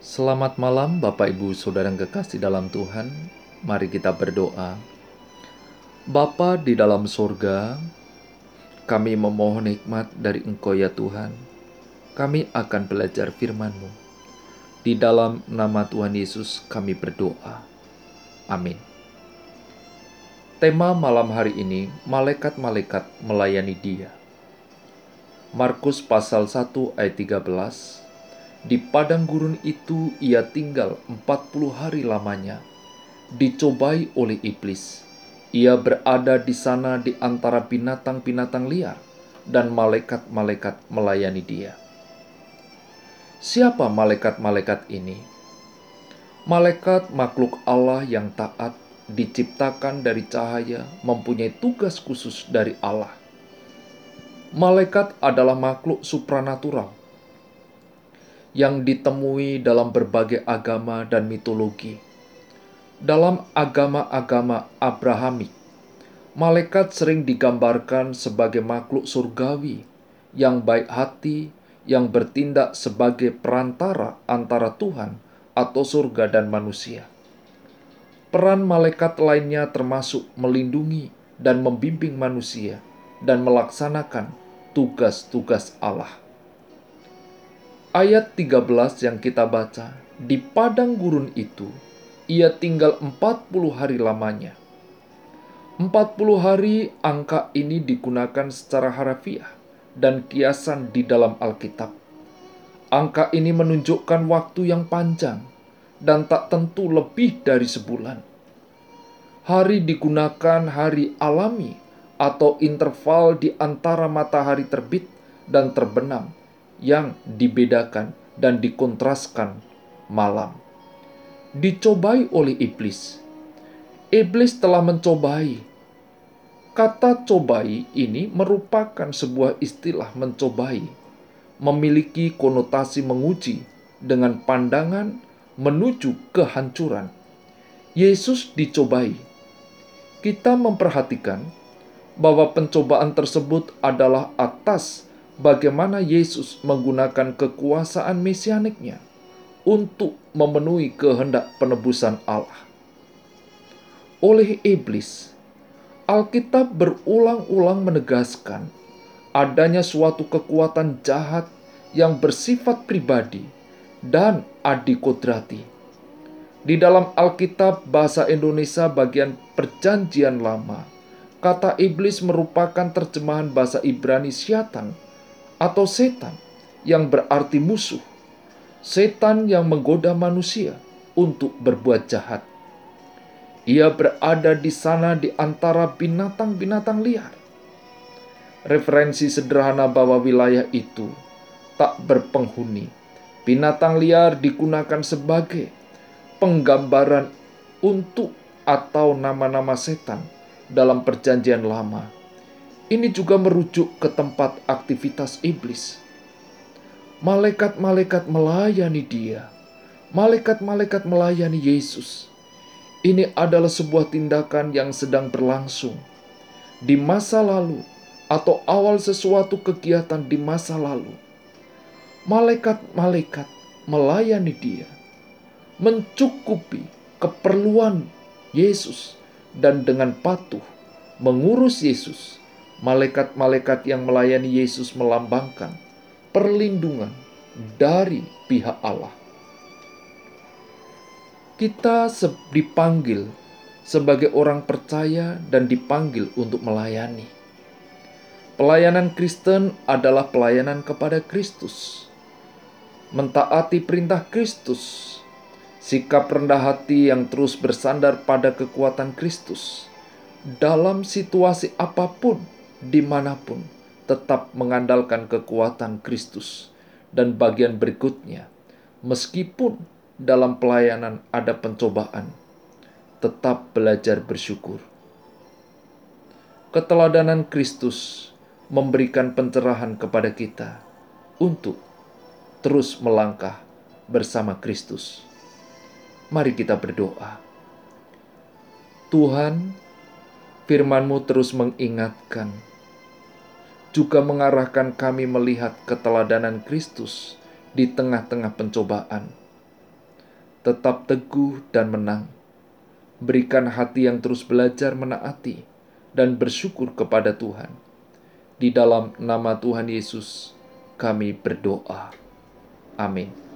Selamat malam Bapak Ibu Saudara yang kekasih dalam Tuhan. Mari kita berdoa. Bapa di dalam sorga, kami memohon hikmat dari Engkau ya Tuhan. Kami akan belajar firman-Mu. Di dalam nama Tuhan Yesus kami berdoa. Amin. Tema malam hari ini, malaikat-malaikat melayani dia. Markus pasal 1 ayat 13 di padang gurun itu ia tinggal empat puluh hari lamanya, dicobai oleh iblis. Ia berada di sana di antara binatang-binatang liar, dan malaikat-malaikat melayani dia. Siapa malaikat-malaikat ini? Malaikat makhluk Allah yang taat, diciptakan dari cahaya, mempunyai tugas khusus dari Allah. Malaikat adalah makhluk supranatural yang ditemui dalam berbagai agama dan mitologi. Dalam agama-agama Abrahamik, malaikat sering digambarkan sebagai makhluk surgawi yang baik hati, yang bertindak sebagai perantara antara Tuhan atau surga dan manusia. Peran malaikat lainnya termasuk melindungi dan membimbing manusia dan melaksanakan tugas-tugas Allah. Ayat 13 yang kita baca, di padang gurun itu, ia tinggal 40 hari lamanya. 40 hari angka ini digunakan secara harafiah dan kiasan di dalam Alkitab. Angka ini menunjukkan waktu yang panjang dan tak tentu lebih dari sebulan. Hari digunakan hari alami atau interval di antara matahari terbit dan terbenam yang dibedakan dan dikontraskan malam. Dicobai oleh iblis. Iblis telah mencobai. Kata cobai ini merupakan sebuah istilah mencobai, memiliki konotasi menguji dengan pandangan menuju kehancuran. Yesus dicobai. Kita memperhatikan bahwa pencobaan tersebut adalah atas bagaimana Yesus menggunakan kekuasaan mesianiknya untuk memenuhi kehendak penebusan Allah. Oleh iblis, Alkitab berulang-ulang menegaskan adanya suatu kekuatan jahat yang bersifat pribadi dan adikodrati. Di dalam Alkitab bahasa Indonesia bagian perjanjian lama, kata iblis merupakan terjemahan bahasa Ibrani syaitan atau setan yang berarti musuh, setan yang menggoda manusia untuk berbuat jahat. Ia berada di sana di antara binatang-binatang liar. Referensi sederhana bahwa wilayah itu tak berpenghuni. Binatang liar digunakan sebagai penggambaran untuk atau nama-nama setan dalam Perjanjian Lama ini juga merujuk ke tempat aktivitas iblis. Malaikat-malaikat melayani dia. Malaikat-malaikat melayani Yesus. Ini adalah sebuah tindakan yang sedang berlangsung di masa lalu atau awal sesuatu kegiatan di masa lalu. Malaikat-malaikat melayani dia, mencukupi keperluan Yesus, dan dengan patuh mengurus Yesus malaikat-malaikat yang melayani Yesus melambangkan perlindungan dari pihak Allah. Kita dipanggil sebagai orang percaya dan dipanggil untuk melayani. Pelayanan Kristen adalah pelayanan kepada Kristus, mentaati perintah Kristus, sikap rendah hati yang terus bersandar pada kekuatan Kristus dalam situasi apa pun di mana pun tetap mengandalkan kekuatan Kristus. Dan bagian berikutnya, meskipun dalam pelayanan ada pencobaan, tetap belajar bersyukur. Keteladanan Kristus memberikan pencerahan kepada kita untuk terus melangkah bersama Kristus. Mari kita berdoa. Tuhan, firman-Mu terus mengingatkan, juga mengarahkan kami melihat keteladanan Kristus di tengah-tengah pencobaan. tetap teguh dan menang. Berikan hati yang terus belajar menaati dan bersyukur kepada Tuhan. Di dalam nama Tuhan Yesus, kami berdoa. Amin.